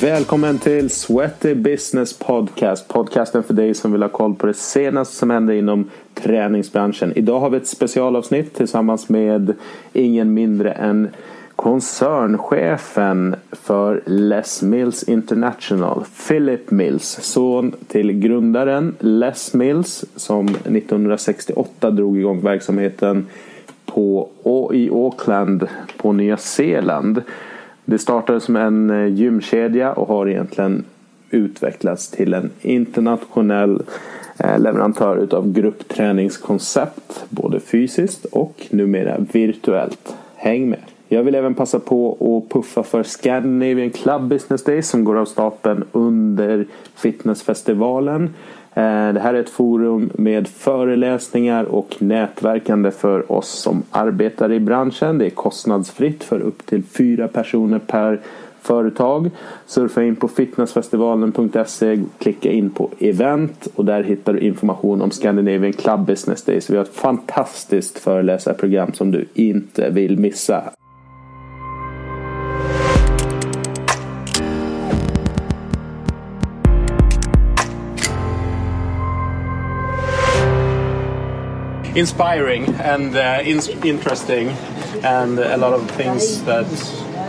Välkommen till Sweaty Business Podcast. Podcasten för dig som vill ha koll på det senaste som händer inom träningsbranschen. Idag har vi ett specialavsnitt tillsammans med ingen mindre än koncernchefen för Les Mills International, Philip Mills, son till grundaren Les Mills som 1968 drog igång verksamheten på, i Auckland på Nya Zeeland. Det startade som en eh, gymkedja och har egentligen utvecklats till en internationell eh, leverantör utav gruppträningskoncept både fysiskt och numera virtuellt. Häng med! Jag vill även passa på att puffa för Scandinavian Club Business Days som går av stapeln under fitnessfestivalen. Eh, det här är ett forum med föreläsningar och nätverkande för oss som arbetar i branschen. Det är kostnadsfritt för upp till fyra personer per företag. Surfa in på fitnessfestivalen.se, klicka in på event och där hittar du information om Scandinavian Club Business Days. Vi har ett fantastiskt föreläsarprogram som du inte vill missa. Inspiring and uh, in interesting, and a lot of things that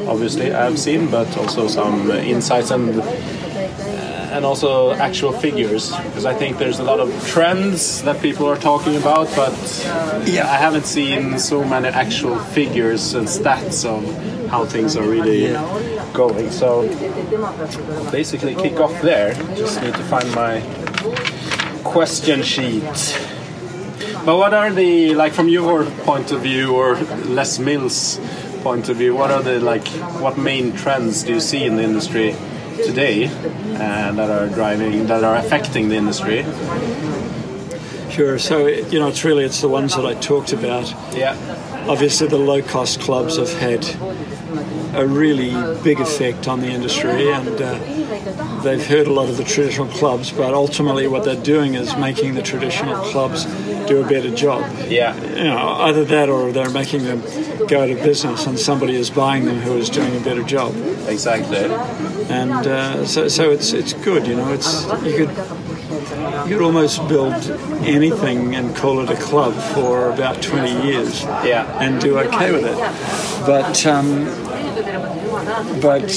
obviously I've seen, but also some insights and uh, and also actual figures because I think there's a lot of trends that people are talking about, but yeah, I haven't seen so many actual figures and stats of how things are really going. So basically, kick off there. Just need to find my question sheet. But what are the like from your point of view or Les Mills point of view? What are the like what main trends do you see in the industry today uh, that are driving that are affecting the industry? Sure. So you know, it's really it's the ones that I talked about. Yeah. Obviously, the low cost clubs have had a really big effect on the industry, and uh, they've hurt a lot of the traditional clubs. But ultimately, what they're doing is making the traditional clubs do a better job. Yeah. You know, either that or they're making them go out of business, and somebody is buying them who is doing a better job. Exactly. And uh, so, so it's it's good. You know, it's you could you could almost build anything and call it a club for about 20 years yeah. and do okay with it. But um, but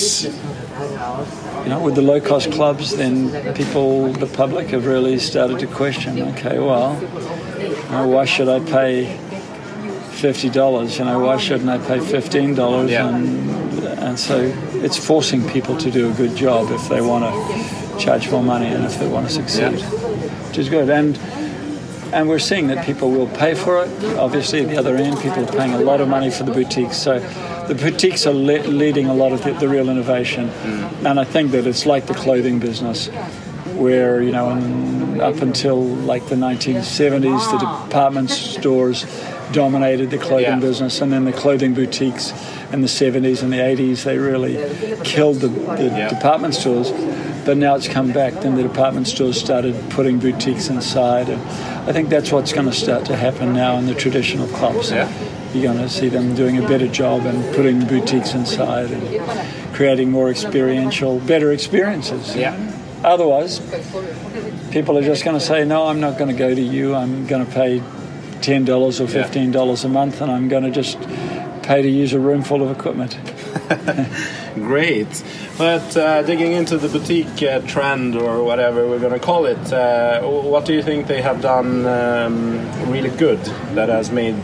you know, with the low cost clubs, then people, the public, have really started to question. Okay, well, know, why should I pay fifty dollars? You know, why shouldn't I pay fifteen dollars? Yeah. And and so it's forcing people to do a good job if they want to charge more money and if they want to succeed, Yeah. which is good. And and we're seeing that people will pay for it. Obviously, at the other end, people are paying a lot of money for the boutiques. So the boutiques are le- leading a lot of the, the real innovation. Mm. And I think that it's like the clothing business, where, you know, in, up until like the 1970s, the department stores dominated the clothing Yeah. business. And then the clothing boutiques in the 70s and the 80s, they really killed the, the Yeah. department stores. But now it's come back. Then the department stores started putting boutiques inside, and I think that's what's going to start to happen now in the traditional clubs. Yeah. You're going to see them doing a better job and putting boutiques inside and creating more experiential, better experiences. Yeah. Otherwise, people are just going to say, "No, I'm not going to go to you. I'm going to pay ten dollars or fifteen dollars a month, and I'm going to just pay to use a room full of equipment." Great. But uh, digging into the boutique uh, trend or whatever we're going to call it, uh, what do you think they have done um, really good that has made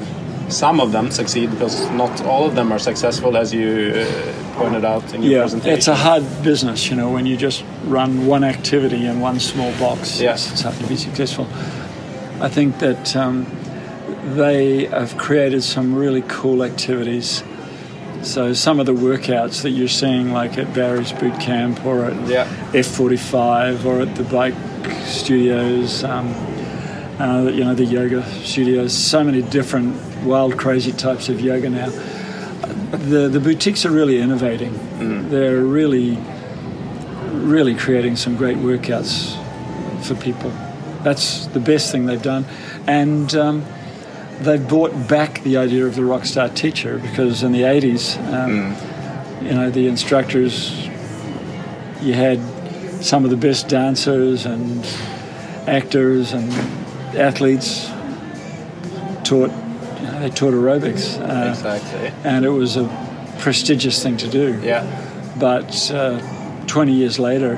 some of them succeed? Because not all of them are successful, as you uh, pointed out in your Yeah, presentation. it's a hard business, you know, when you just run one activity in one small box. It's, it's hard to be successful. I think that um, they have created some really cool activities. So some of the workouts that you're seeing, like at Barry's Boot Camp or at Yeah. F45 or at the bike studios, um, uh, you know, the yoga studios, so many different wild, crazy types of yoga now. The, the boutiques are really innovating. They're really, really creating some great workouts for people. That's the best thing they've done. And um, they've brought back the idea of the rock star teacher because in the 80s, um, you know, the instructors you had some of the best dancers and actors and athletes taught. They taught aerobics, uh, Exactly. and it was a prestigious thing to do. Yeah. But uh, 20 years later,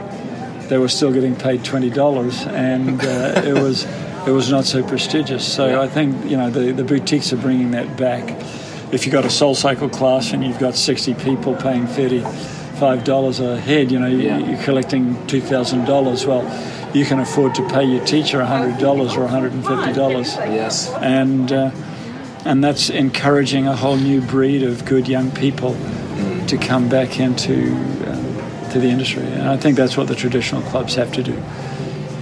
they were still getting paid twenty dollars, and uh, it was it was not so prestigious. So Yeah. I think you know the, the boutiques are bringing that back. If you've got a Soul Cycle class and you've got 60 people paying 35 dollars a head, you know you, Yeah. you're collecting two thousand dollars. Well, you can afford to pay your teacher hundred dollars or 150 dollars Yes. and uh, and that's encouraging a whole new breed of good young people to come back into um, to the industry. And I think that's what the traditional clubs have to do.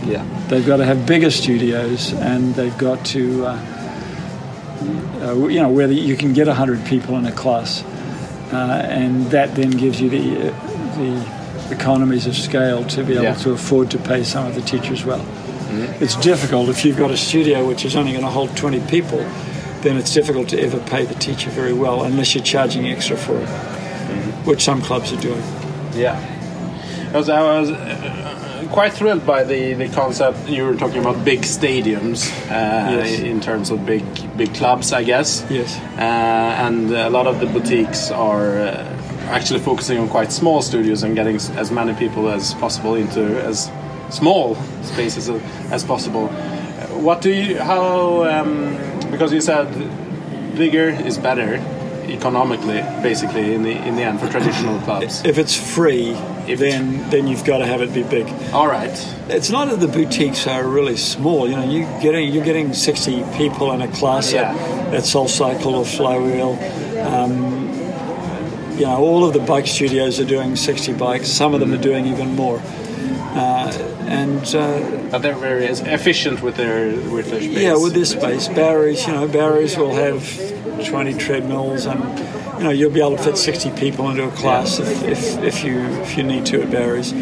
Yeah. They've got to have bigger studios, and they've got to, uh, uh, you know, where you can get hundred people in a class, uh, and that then gives you the uh, the economies of scale to be able Yeah. to afford to pay some of the teachers well. It's difficult if you've got a studio which is only going to hold 20 people, then it's difficult to ever pay the teacher very well unless you're charging extra for it, which some clubs are doing. Yeah. Because I was uh, quite thrilled by the, the concept you were talking about big stadiums uh, Yes. in terms of big big clubs, I guess. Yes. Uh, and a lot of the boutiques are uh, actually focusing on quite small studios and getting as many people as possible into as small spaces as, as possible. Uh, What do you? How? Um, because you said bigger is better economically, basically in the in the end for traditional clubs. If it's free, If- then then you've got to have it be big. All right. It's not that the boutiques are really small. You know, you getting you're getting 60 people in a class Yeah. at, at Soul Cycle or Flywheel. Um, you know, all of the bike studios are doing 60 bikes. Some of them are doing even more. Uh, and uh, But they're very efficient with their with their space. Yeah, with this space, Barry's, you know, Barry's will have 20 treadmills, and you know you'll be able to fit 60 people into a class if, if, if you if you need to at Barry's,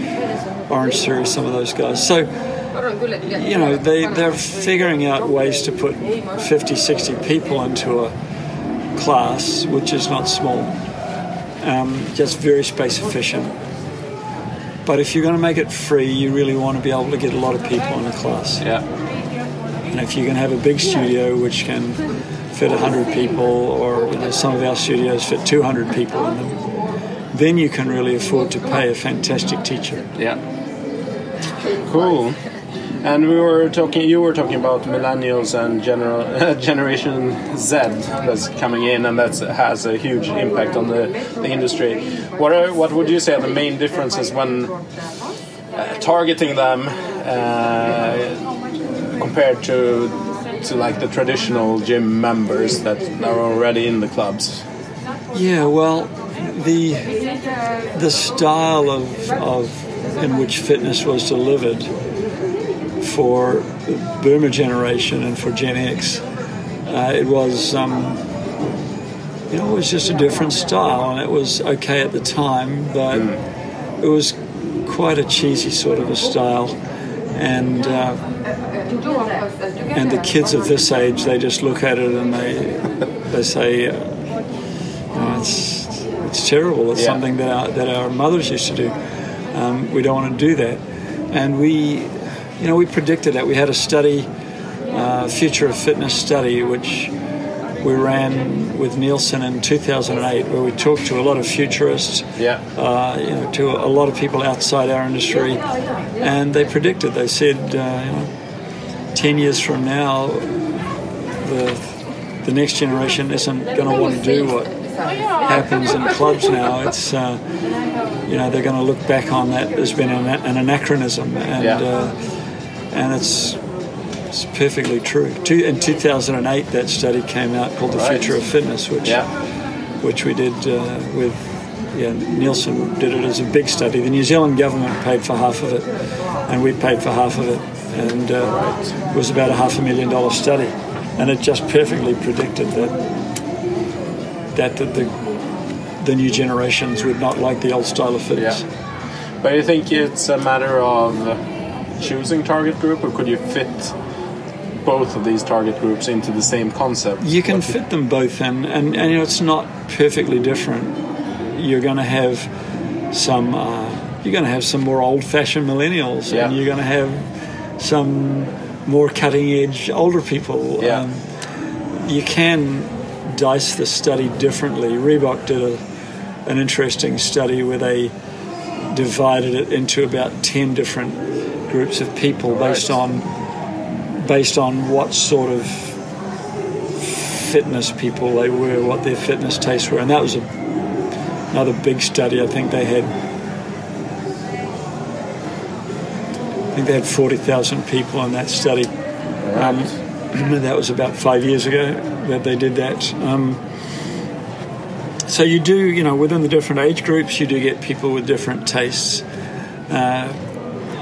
Orangetheory, some of those guys. So you know they they're figuring out ways to put 50, 60 people into a class, which is not small, um, just very space efficient. But if you're going to make it free, you really want to be able to get a lot of people in a class. Yeah. And if you can have a big studio which can fit 100 people, or you know, some of our studios fit 200 people in them, then you can really afford to pay a fantastic teacher. Yeah. Cool. And we were talking. You were talking about millennials and general Generation Z that's coming in, and that has a huge impact on the, the industry. What are what would you say are the main differences when uh, targeting them uh, compared to to like the traditional gym members that are already in the clubs? Yeah, well, the the style of, of in which fitness was delivered for the Boomer generation and for Gen X, uh, it was um, you know it was just a different style, and it was okay at the time, but it was quite a cheesy sort of a style, and. Uh, and the kids of this age, they just look at it and they they say, uh, you know, it's it's terrible. It's Yeah. something that our, that our mothers used to do. Um, we don't want to do that, and we, you know, we predicted that. We had a study, uh, Future of Fitness study, which we ran with Nielsen in 2008, where we talked to a lot of futurists Yeah. uh, you know, to a lot of people outside our industry, and they predicted. They said, uh, you know, ten years from now, the the next generation isn't going to want to do what happens in clubs now. It's uh, you know they're going to look back on that as being an, an anachronism, and Yeah. And it's. It's perfectly true. Two, in 2008, that study came out called "The Future of Fitness," which Yeah. which we did uh, with yeah, Nielsen did it as a big study. The New Zealand government paid for half of it, and we paid for half of it, and uh, it was about a half a million dollar study, and it just perfectly predicted that that the, the the new generations would not like the old style of fitness. Yeah. But you think it's a matter of choosing target group, or could you fit both of these target groups into the same concept? You can fit them both in, and, and you know, it's not perfectly different. You're going to have some uh, you're going to have some more old-fashioned millennials, Yeah. and you're going to have some more cutting-edge older people. Yeah. Um, you can dice the study differently. Reebok did a, an interesting study where they divided it into about 10 different groups of people based on based on what sort of fitness people they were, what their fitness tastes were, and that was a, another big study. I think they had, I think they had forty thousand people in that study. Um, that was about five years ago that they did that. Um, so you do, you know, within the different age groups, you do get people with different tastes, uh,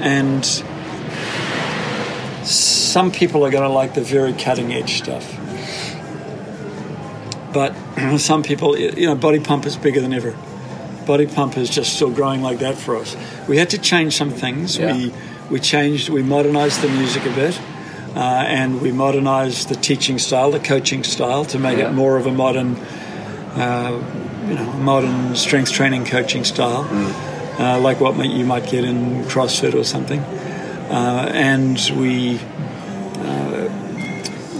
and some people are going to like the very cutting edge stuff. But some people, you know, Body Pump is bigger than ever. Body Pump is just still growing like that for us. We had to change some things. Yeah. We we changed, we modernized the music a bit, uh, and we modernized the teaching style, the coaching style, to make Yeah. it more of a modern, uh, you know, modern strength training coaching style, uh, like what you might get in CrossFit or something. Uh, and we uh,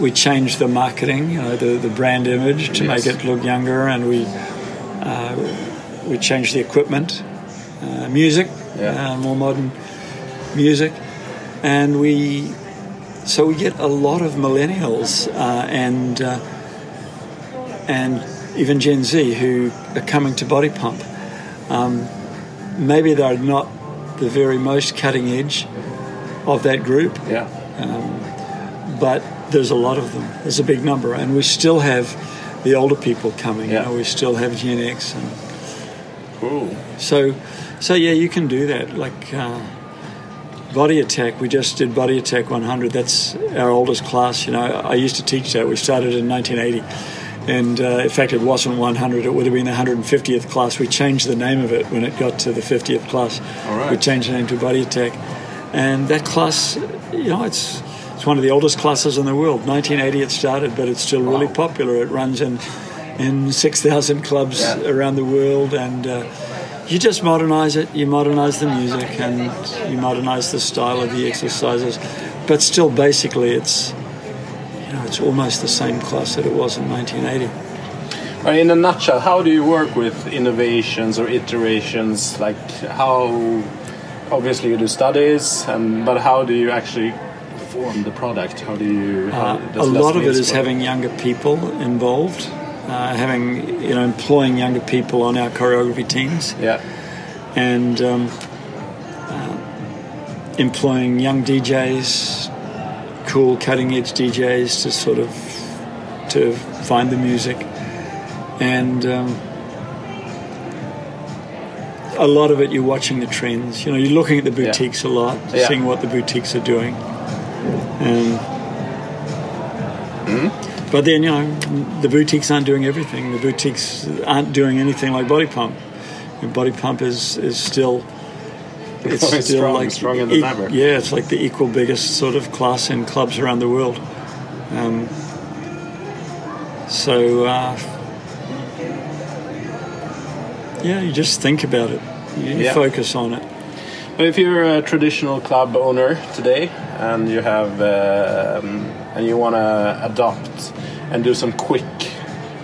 we changed the marketing, you know, the, the brand image to Yes. make it look younger, and we uh, we changed the equipment, uh, music, Yeah. uh, more modern music, and we so we get a lot of millennials uh, and uh, and even Gen Z who are coming to Body Pump. Um, maybe they're not the very most cutting edge of that group, Yeah. but there's a lot of them. There's a big number, and we still have the older people coming. Yeah. You know, we still have Gen X, and Cool. so so yeah, you can do that. Like uh, Body Attack, we just did Body Attack 100. That's our oldest class. You know, I used to teach that. We started in 1980. And uh, in fact, it wasn't 100. It would have been the 150th class. We changed the name of it when it got to the 50th class. Right. We changed the name to Body Attack, and that class, you know, it's it's one of the oldest classes in the world. 1980 it started, but it's still really popular. It runs in in 6,000 clubs Yeah. around the world, and uh, you just modernize it. You modernize the music, and you modernize the style of the exercises, but still, basically, it's know, it's almost the same class that it was in 1980. In a nutshell, how do you work with innovations or iterations? Like how, obviously you do studies, and but how do you actually form the product? How do you? How Uh, a lot of it is work? having younger people involved, uh, having you know employing younger people on our choreography teams, Yeah, and um, uh, employing young DJs, cool cutting edge DJs to sort of to find the music, and. Um, a lot of it, you're watching the trends. You know, you're looking at the Yeah. boutiques a lot, Yeah. seeing what the boutiques are doing. And but then you know the boutiques aren't doing everything. The boutiques aren't doing anything like Body Pump. And Body Pump is is still it's still strong, like stronger than e- ever. Yeah, it's like the equal biggest sort of class in clubs around the world. Um, so uh, yeah, you just think about it. You Yeah. focus on it. but if you're a traditional club owner today, and you have um, and you want to adopt and do some quick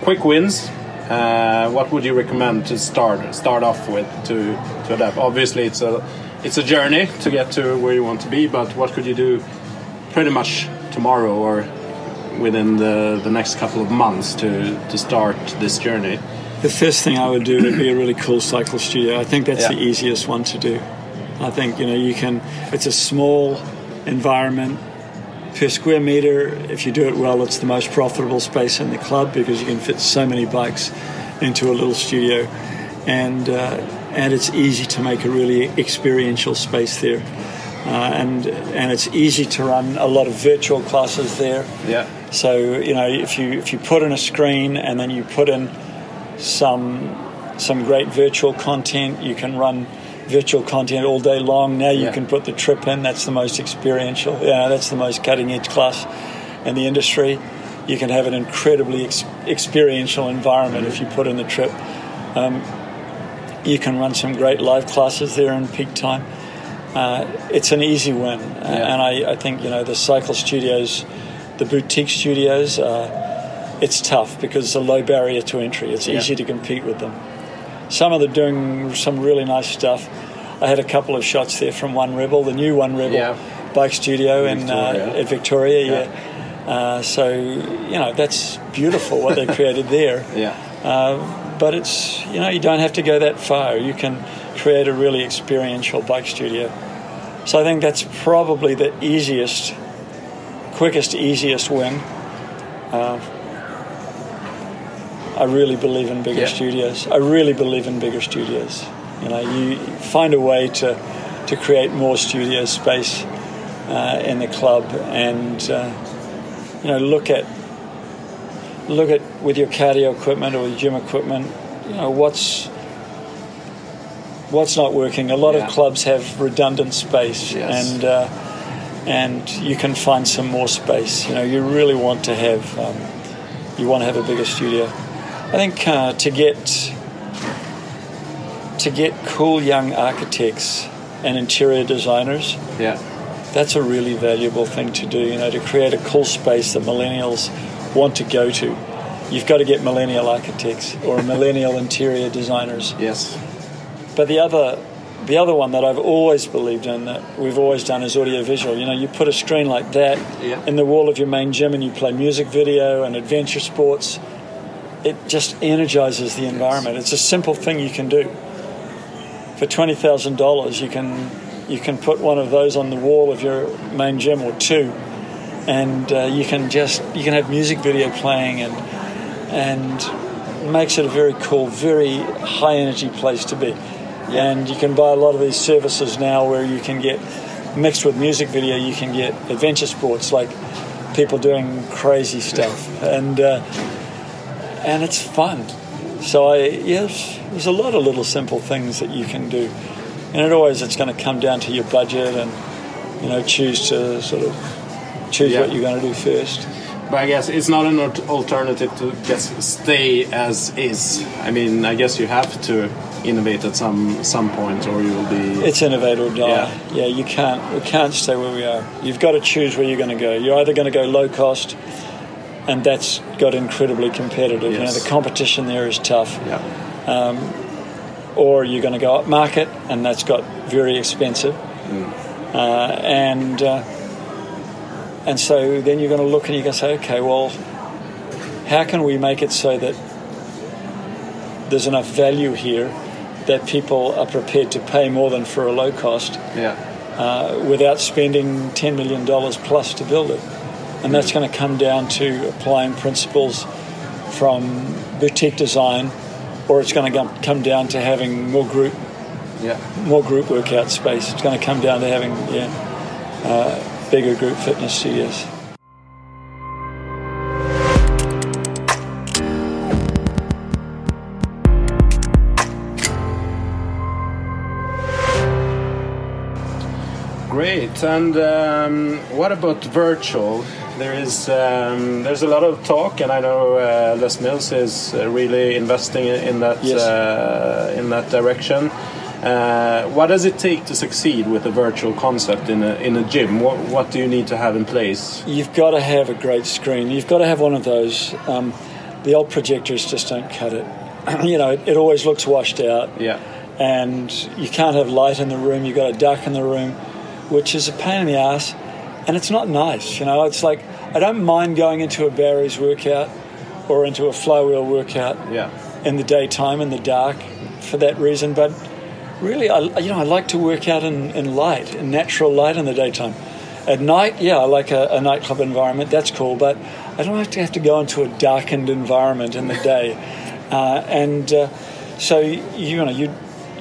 quick wins. Uh, what would you recommend to start start off with to to adapt? Obviously, it's a it's a journey to get to where you want to be, but what could you do pretty much tomorrow or within the, the next couple of months to, to start this journey? The first thing I would do would be a really cool cycle studio. I think that's the easiest one to do. I think you know you can. It's a small environment per square meter. If you do it well, it's the most profitable space in the club because you can fit so many bikes into a little studio, and uh, and it's easy to make a really experiential space there. Uh, and and it's easy to run a lot of virtual classes there. Yeah. So you know, if you if you put in a screen and then you put in some some great virtual content, you can run virtual content all day long. Now you Yeah. can put the trip in. That's the most experiential. Yeah, that's the most cutting edge class in the industry. You can have an incredibly ex- experiential environment if you put in the trip. Um, You can run some great live classes there in peak time. Uh, it's an easy win, Yeah. and I, I think you know the cycle studios, the boutique studios. Uh, it's tough because it's a low barrier to entry. It's Yeah. easy to compete with them. Some of them doing some really nice stuff. I had a couple of shots there from One Rebel, the new One Rebel Yeah. bike studio in Victoria. uh, at Victoria. Yeah. Uh, so you know that's beautiful what they created there. Yeah. Uh, but it's you know you don't have to go that far. You can create a really experiential bike studio. So I think that's probably the easiest, quickest, easiest win. Uh, I really believe in bigger Yeah. studios. I really believe in bigger studios. You know, you find a way to to create more studio space uh, in the club, and uh, you know, look at look at with your cardio equipment or your gym equipment. You know, what's what's not working. A lot Yeah. of clubs have redundant space, Yes. and uh, and you can find some more space. You know, you really want to have um, you want to have a bigger studio. I think uh, to get to get cool young architects and interior designers, Yeah. that's a really valuable thing to do. You know, to create a cool space that millennials want to go to. You've got to get millennial architects or millennial interior designers. Yes. But the other, the other one that I've always believed in that we've always done is audiovisual. You know, you put a screen like that Yeah. in the wall of your main gym and you play music video and adventure sports. It just energizes the environment. It's a simple thing you can do. For twenty thousand dollars, you can you can put one of those on the wall of your main gym or two, and uh, you can just you can have music video playing and and makes it a very cool, very high energy place to be. And you can buy a lot of these services now where you can get mixed with music video, you can get adventure sports like people doing crazy stuff, and uh, and it's fun. So I yes, there's a lot of little simple things that you can do, and it always it's going to come down to your budget and you know choose to sort of choose Yeah. what you're going to do first. But I guess it's not an alternative to just stay as is. I mean, I guess you have to innovate at some some point, or you will be. It's innovate or die. Yeah. Yeah. you can't we can't stay where we are. You've got to choose where you're going to go. You're either going to go low cost, and that's got incredibly competitive. You know, Yes. the competition there is tough. yeah. Um, Or you're going to go up market, and that's got very expensive. Uh, and uh, and so then you're going to look and you're going to say, okay, well, how can we make it so that there's enough value here that people are prepared to pay more than for a low cost Yeah. uh, without spending $10 million plus to build it. And that's going to come down to applying principles from boutique design, or it's going to come down to having more group Yeah. more group workout space. It's going to come down to having yeah, uh, bigger group fitness studios. Great. And um, what about virtual? There is um, there's a lot of talk, and I know uh, Les Mills is uh, really investing in in that Yes. uh, in that direction. Uh, what does it take to succeed with a virtual concept in a in a gym? What what do you need to have in place? You've got to have a great screen. You've got to have one of those. Um, the old projectors just don't cut it. you know, it, it always looks washed out. Yeah. and you can't have light in the room. You've got a duck in the room, which is a pain in the ass, and it's not nice. You know, it's like I don't mind going into a Barry's workout or into a flywheel workout Yeah. in the daytime in the dark for that reason, but really, I you know I like to work out in, in light, in natural light in the daytime. At night, yeah, I like a, a nightclub environment. That's cool, but I don't like to have to go into a darkened environment in the day. Uh, and uh, so you, you know you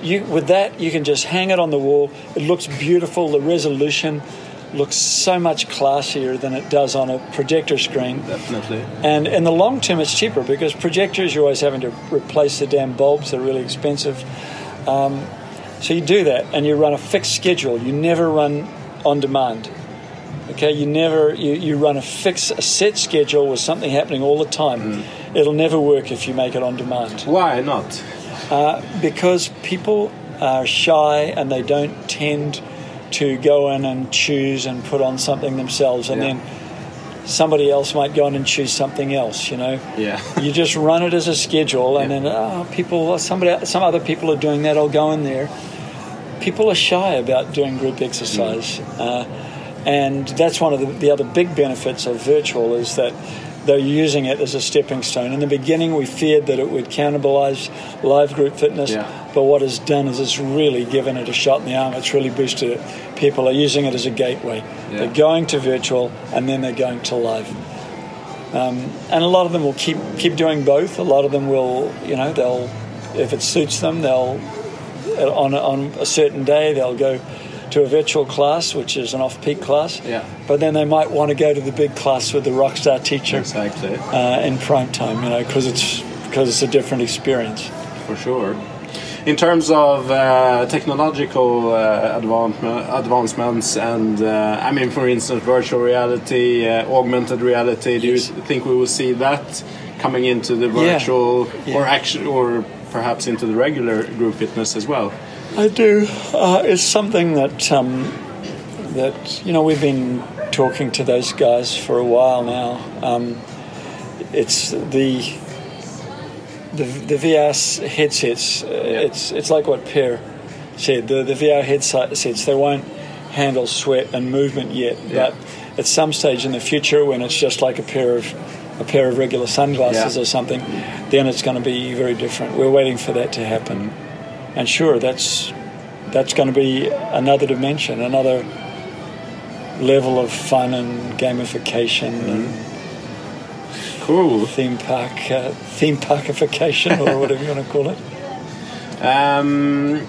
you with that you can just hang it on the wall. It looks beautiful. The resolution looks so much classier than it does on a projector screen. Definitely. And in the long term, it's cheaper because projectors, you're always having to replace the damn bulbs. They're really expensive. Um, so you do that and you run a fixed schedule. You never run on demand. Okay, you never you, you run a fixed a set schedule with something happening all the time. It'll never work if you make it on demand. Why not? Uh, because people are shy and they don't tend to go in and choose and put on something themselves, and Yeah. then somebody else might go in and choose something else. You know, Yeah. you just run it as a schedule, and Yeah. then oh, people, somebody, some other people are doing that. I'll go in there. People are shy about doing group exercise, uh, and that's one of the, the other big benefits of virtual is that they're using it as a stepping stone. In the beginning, we feared that it would cannibalize live group fitness, Yeah. but what it's done is it's really given it a shot in the arm. It's really boosted it. People are using it as a gateway. Yeah. They're going to virtual and then they're going to live. Um, and a lot of them will keep keep doing both. A lot of them will, you know, they'll if it suits them, they'll on on a certain day they'll go to a virtual class, which is an off-peak class. Yeah. But then they might want to go to the big class with the rockstar teacher Exactly. uh, in prime time, you know, because it's because it's a different experience. for sure. In terms of uh, technological uh, advancement, advancements, and uh, I mean, for instance, virtual reality, uh, augmented reality, do Yes. you think we will see that coming into the virtual, Yeah. or actually, or perhaps into the regular group fitness as well? I do. Uh, it's something that um, that you know we've been talking to those guys for a while now. Um, it's the the the VR headsets. Uh, It's it's like what Per said. The the VR headsets they won't handle sweat and movement yet, Yeah. but at some stage in the future when it's just like a pair of a pair of regular sunglasses Yeah. or something, then it's going to be very different. We're waiting for that to happen and sure, that's that's going to be another dimension, another level of fun and gamification and Cool. theme park uh, theme parkification or whatever you want to call it. Um,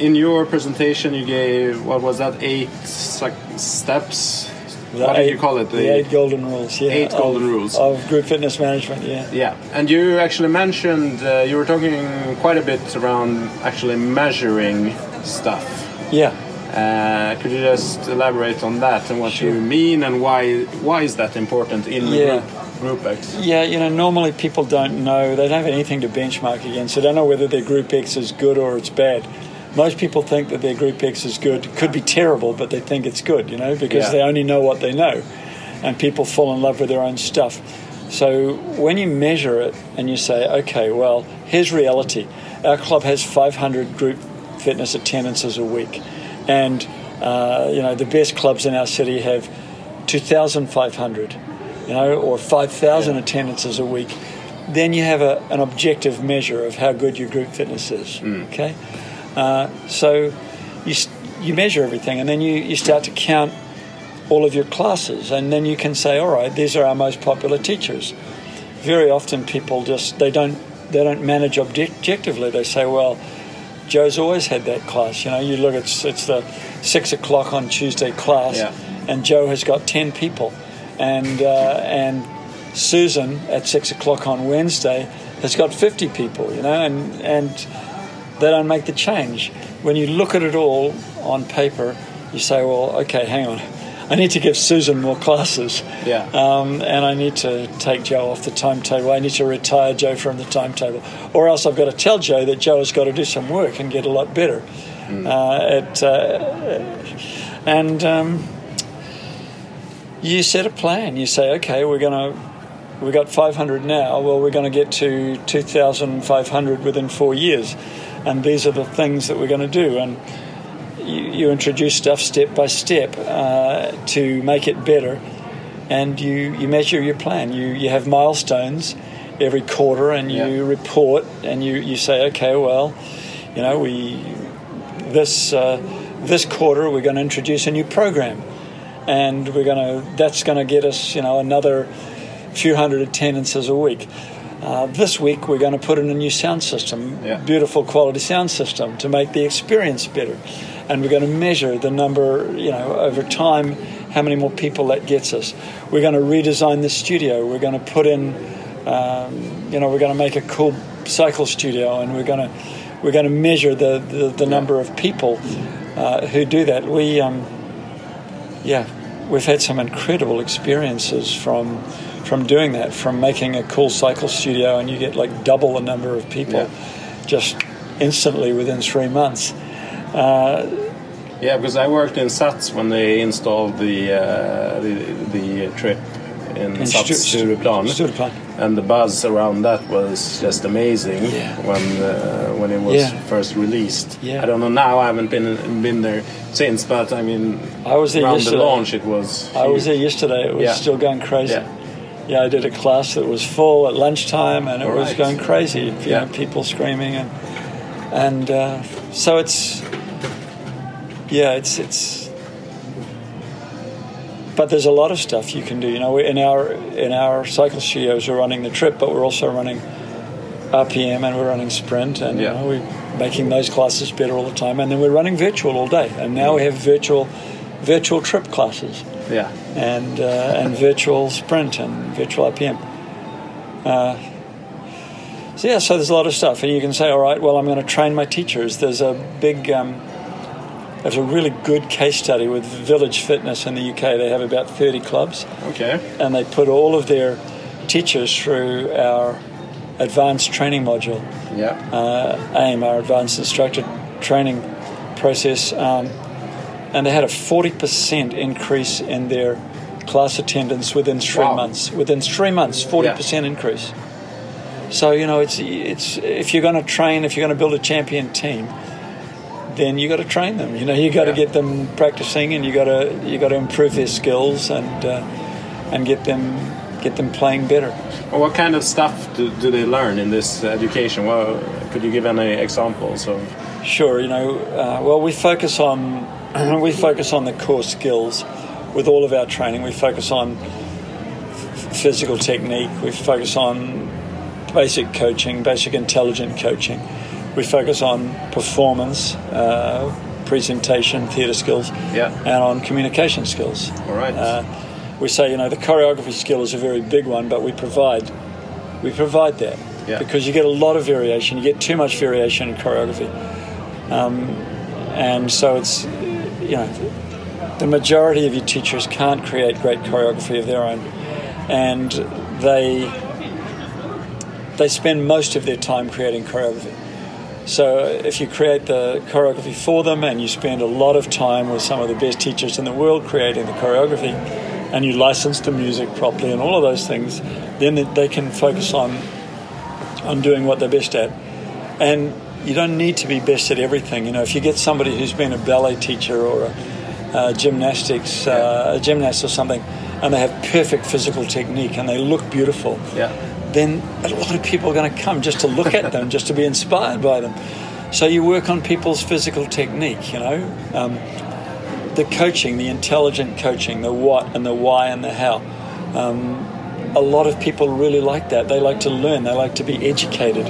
in your presentation, you gave what was that? Eight steps. The what eight- you call it? The, eight golden rules. Yeah, Eight golden of, rules. of group fitness management. Yeah. Yeah, and you actually mentioned uh, you were talking quite a bit around actually measuring stuff. Yeah. Uh, could you just elaborate on that and what Sure. you mean and why why is that important in Yeah. group, group X? Yeah, you know, normally people don't know, they don't have anything to benchmark against. So They don't know whether their Group X is good or it's bad. Most people think that their Group X is good, could be terrible, but they think it's good, you know, because Yeah. they only know what they know. And people fall in love with their own stuff. So when you measure it and you say, okay, well, here's reality. Our club has 500 group fitness attendances a week. And, uh, you know, the best clubs in our city have 2,500 you know, or 5,000 Yeah. attendances a week, then you have a, an objective measure of how good your group fitness is. Okay? Uh, so you, you measure everything and then you, you start to count all of your classes and then you can say, all right, these are our most popular teachers. Very often people just, they don't, they don't manage objectively. They say, well, Joe's always had that class. You know, you look, it's, it's the six o'clock on Tuesday class Yeah. and Joe has got 10 people. And, uh, and Susan at six o'clock on Wednesday has got 50 people, you know, and, and they don't make the change. When you look at it all on paper, you say, well, okay, hang on. I need to give Susan more classes. Yeah. Um, and I need to take Joe off the timetable. I need to retire Joe from the timetable. Or else I've got to tell Joe that Joe has got to do some work and get a lot better. Uh, at, uh, and um, you set a plan. You say, okay, we're going to, we got 500 now. Well, we're going to get to 2,500 within four years. And these are the things that we're going to do. And you, you introduce stuff step by step uh, to make it better. And you, you measure your plan. You, you have milestones every quarter and you Yeah. report and you, you say, okay, well, you know, we, this, uh, this quarter we're going to introduce a new program and we're going to that's going to get us you know another few hundred attendances a week uh, this week we're going to put in a new sound system Yeah. beautiful quality sound system to make the experience better. And we're going to measure the number you know over time how many more people that gets us. We're going to redesign the studio. We're going to put in um, you know we're going to make a cool cycle studio and we're going to we're going to measure the, the, the number of people uh, who do that. We um, yeah, we've had some incredible experiences from from doing that, from making a cool cycle studio, and you get like double the number of people, Yeah. just instantly within three months. Uh, yeah, because I worked in SATS when they installed the uh, the, the trip in, in SATS Stureplan. Stureplan. And the buzz around that was just amazing yeah. when uh, when it was yeah. first released. Yeah. I don't know now. I haven't been been there since, but I mean, I was there around yesterday. the launch. It was. I was there yesterday. It was yeah. still going crazy. Yeah. Yeah, I did a class that was full at lunchtime, and it All was going crazy. You Yeah. know, people screaming, and and uh, so it's yeah, it's it's. But there's a lot of stuff you can do. You know, in our in our cycle studios, we're running the trip, but we're also running RPM and we're running sprint, and Yeah. you know, we're making those classes better all the time. And then we're running virtual all day, and now we have virtual virtual trip classes Yeah. and uh, and virtual sprint and virtual RPM. Uh, so yeah, so there's a lot of stuff, and you can say, all right, well, I'm going to train my teachers. There's a big, um, there's a really good case study with Village Fitness in the UK. They have about 30 clubs, Okay. and they put all of their teachers through our advanced training module Yeah. uh, AIM, our advanced instructor training process, um, and they had a 40% increase in their class attendance within three Wow. months. Within three months, 40% increase. So you know, it's it's if you're going to train, if you're going to build a champion team, then you got to train them. You know, you got to Yeah. get them practicing, and you got to you got to improve their skills and uh, and get them get them playing better. Well, what kind of stuff do, do they learn in this education? Well, could you give any examples of? Sure, you know, uh, well, we focus on we focus on the core skills with all of our training. We focus on f- physical technique. We focus on basic coaching, basic intelligent coaching. We focus on performance, uh, presentation, theatre skills, Yeah. and on communication skills. All right. Uh, we say, you know, the choreography skill is a very big one, but we provide we provide that Yeah. because you get a lot of variation. You get too much variation in choreography, um, and so it's you know the majority of your teachers can't create great choreography of their own, and they they spend most of their time creating choreography. So if you create the choreography for them and you spend a lot of time with some of the best teachers in the world creating the choreography and you license the music properly and all of those things, then they can focus on on doing what they're best at. And you don't need to be best at everything. You know, if you get somebody who's been a ballet teacher or a, uh, gymnastics, uh, a gymnast or something, and they have perfect physical technique and they look beautiful, Yeah. then a lot of people are going to come just to look at them, just to be inspired by them. So you work on people's physical technique, you know, um, the coaching, the intelligent coaching, the what and the why and the how. Um, a lot of people really like that. They like to learn. They like to be educated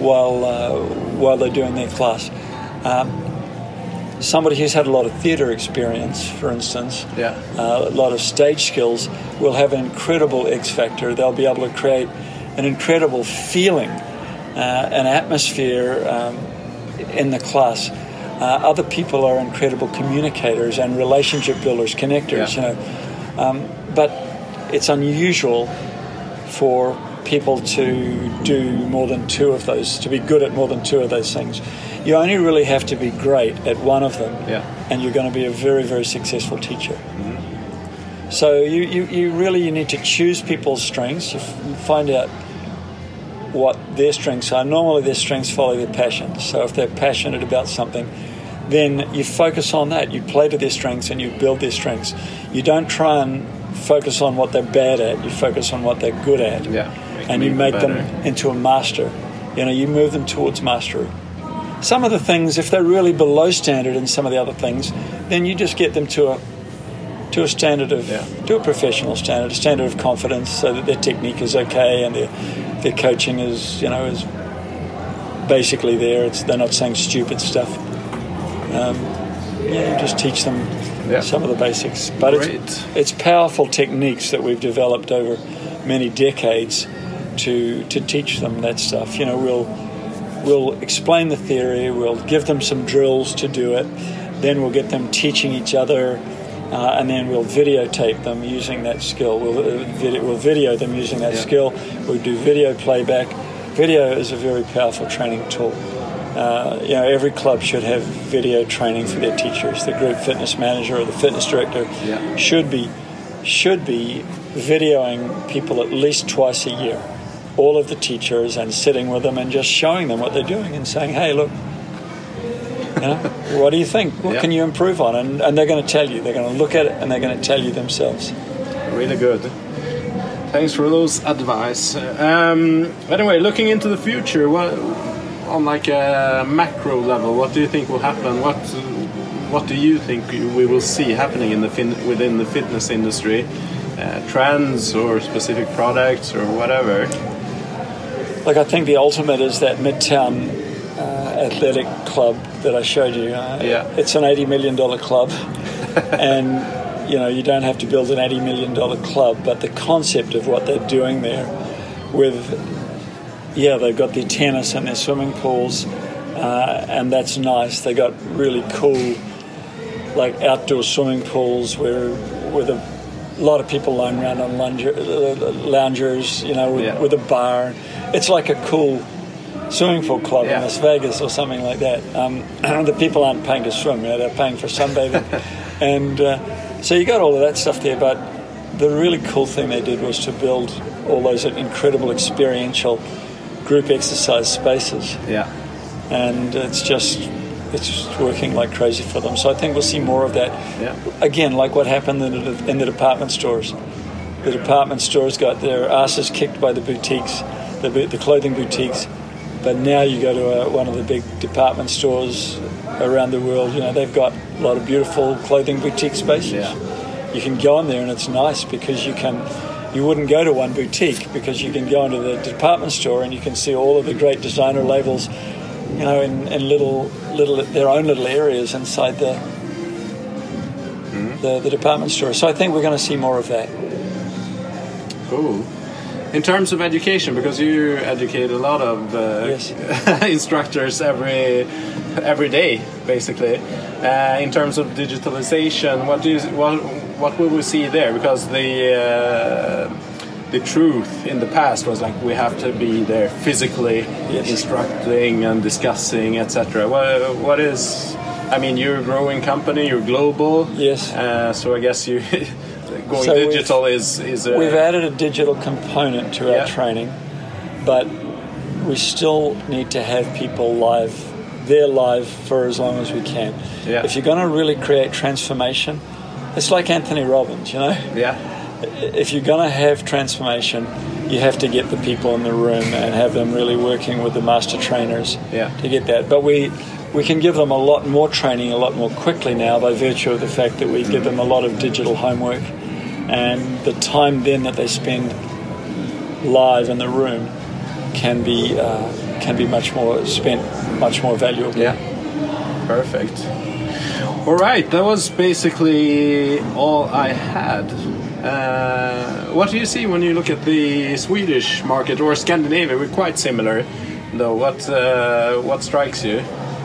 while uh, while they're doing their class. Um, somebody who's had a lot of theatre experience, for instance, Yeah. uh, a lot of stage skills, will have an incredible X factor. They'll be able to create an incredible feeling, uh, an atmosphere um, in the class. Uh, other people are incredible communicators and relationship builders, connectors. Yeah. You know, um, but it's unusual for people to do more than two of those, to be good at more than two of those things. You only really have to be great at one of them, Yeah. and you're going to be a very, very successful teacher. So you, you, you really you need to choose people's strengths. You f- find out what their strengths are. Normally, their strengths follow their passions. So if they're passionate about something, then you focus on that. You play to their strengths and you build their strengths. You don't try and focus on what they're bad at. You focus on what they're good at, Yeah. And them you make better. them into a master. You know, you move them towards mastery. Some of the things, if they're really below standard in some of the other things, then you just get them to a to a standard of Yeah. to a professional standard, a standard of confidence, so that their technique is okay and their their coaching is you know is basically there. It's they're not saying stupid stuff. Um, yeah, you just teach them Yeah. some of the basics, but Great. it's it's powerful techniques that we've developed over many decades to to teach them that stuff. You know, we'll we'll explain the theory, we'll give them some drills to do it, then we'll get them teaching each other, uh, and then we'll videotape them using that skill. We'll, uh, video, we'll video them using that Yeah. skill. We'll do video playback video is a very powerful training tool. Uh, you know, every club should have video training for their teachers. The group fitness manager or the fitness director Yeah. should be should be videoing people at least twice a year, all of the teachers, and sitting with them and just showing them what they're doing and saying, "Hey, look." You know, what do you think? What Yeah. can you improve on? And, and they're going to tell you. They're going to look at it and they're going to tell you themselves. Really good. Thanks for those advice. Um, anyway, looking into the future, what on like a macro level, what do you think will happen? What what do you think we will see happening in the fin- within the fitness industry? Uh, trends or specific products or whatever. Like I think the ultimate is that Midtown uh, Athletic Club that I showed you. Uh, Yeah. It's an eighty million dollar club, and you know you don't have to build an eighty million dollar club, but the concept of what they're doing there, with yeah, they've got their tennis and their swimming pools, uh, and that's nice. They got really cool like outdoor swimming pools where with a lot of people lying around on lunger, uh, loungers, you know, with, Yeah. with a bar. It's like a cool swimming pool club Yeah. in Las Vegas or something like that. Um, the people aren't paying to swim, you know, they're paying for sunbathing. and uh, so you got all of that stuff there, but the really cool thing they did was to build all those incredible experiential group exercise spaces Yeah. and it's just it's just working like crazy for them. So I think we'll see more of that. Yeah. Again, like what happened in the, in the department stores. The department stores got their asses kicked by the boutiques, the, the clothing boutiques. But now you go to a, one of the big department stores around the world. You know they've got a lot of beautiful clothing boutique spaces. Yeah. You can go in there and it's nice because you can. You wouldn't go to one boutique because you can go into the department store and you can see all of the great designer labels you know, in, in little, little, their own little areas inside the, the, the department store. So I think we're going to see more of that. Cool. In terms of education, because you educate a lot of uh, Yes. instructors every every day, basically. Uh, in terms of digitalization, what do you, what what will we see there? Because the uh, the truth in the past was like we have to be there physically, Yes. instructing and discussing, etc. What, what is? I mean, you're a growing company. You're global. Yes. Uh, so I guess you going So digital is is a, We've added a digital component to Yeah. our training, but we still need to have people live, there live for as long as we can. Yeah. If you're going to really create transformation, it's like Anthony Robbins, you know? yeah. If you're going to have transformation, you have to get the people in the room and have them really working with the master trainers Yeah. to get that. But we we can give them a lot more training a lot more quickly now by virtue of the fact that we give them a lot of digital homework and the time then that they spend live in the room can be uh, can be much more spent much more valuable. Yeah. Perfect. All right, that was basically all I had. Uh, what do you see when you look at the Swedish market or Scandinavia? We're quite similar, though. What uh, what strikes you?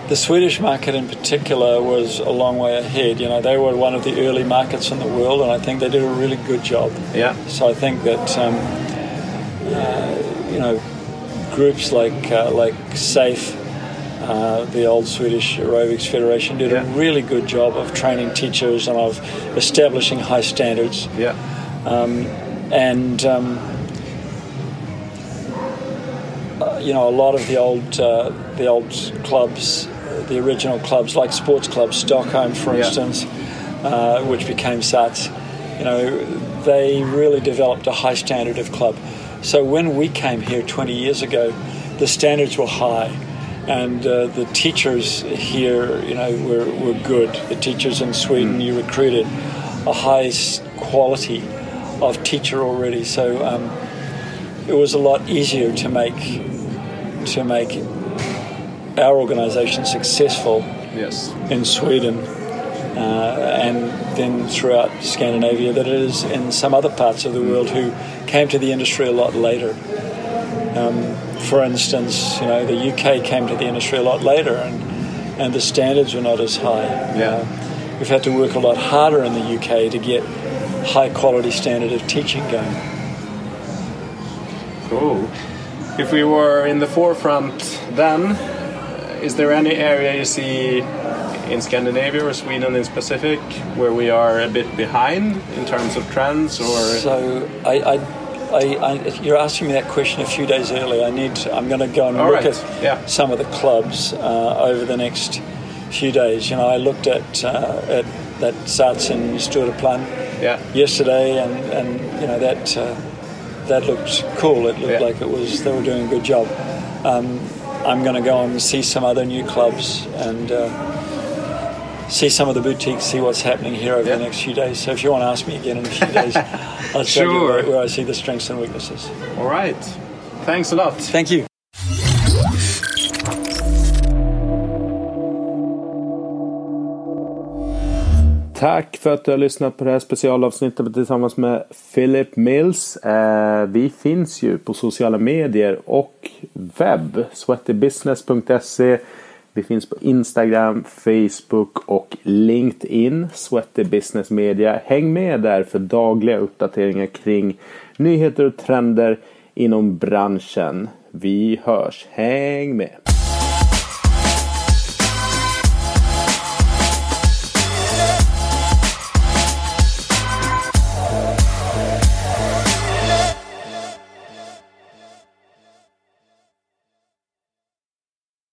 The Swedish market in particular was a long way ahead. You know, they were one of the early markets in the world, and I think they did a really good job. Yeah, So I think that um, uh, you know groups like uh, like SAFE, uh, the old Swedish Aerobics Federation, did Yeah. a really good job of training teachers and of establishing high standards. yeah, And um, uh, you know, a lot of the old uh, the old clubs, the original clubs like sports clubs, Stockholm, for Yeah. instance, uh, which became SATS, you know, they really developed a high standard of club. So when we came here 20 years ago, the standards were high. And uh, the teachers here, you know, were, were good. The teachers in Sweden, you recruited a high quality of teacher already. So um, it was a lot easier to make to make our organisation successful yes, in Sweden uh, and then throughout Scandinavia that it is in some other parts of the world who came to the industry a lot later. Um, for instance, you know, the UK came to the industry a lot later and, and the standards were not as high. Yeah. Uh, we've had to work a lot harder in the UK to get high quality standard of teaching going. cool. if we were in the forefront then, is there any area you see in Scandinavia or Sweden in specific where we are a bit behind in terms of trends or so I, I, I, I you're asking me that question a few days early. I need to, I'm going to go and All look right, at yeah. some of the clubs uh, over the next few days. You know I looked at uh, at that Sats in Stureplan yeah. yesterday and, and you know that uh, that looked cool. It looked Yeah. like it was they were doing a good job. Um, I'm going to go and see some other new clubs and uh, see some of the boutiques, see what's happening here over Yeah. the next few days. So if you want to ask me again in a few days, I'll you Sure. where, where I see the strengths and weaknesses. all right thanks a lot Thank you. Tack för att du har lyssnat på det här specialavsnittet tillsammans med Philip Mills. Eh, vi finns ju på sociala medier och webb. Sweatybusiness.se vi finns på Instagram, Facebook och LinkedIn. Sweaty Business Media. Häng med där för dagliga uppdateringar kring nyheter och trender inom branschen. Vi hörs. Häng med!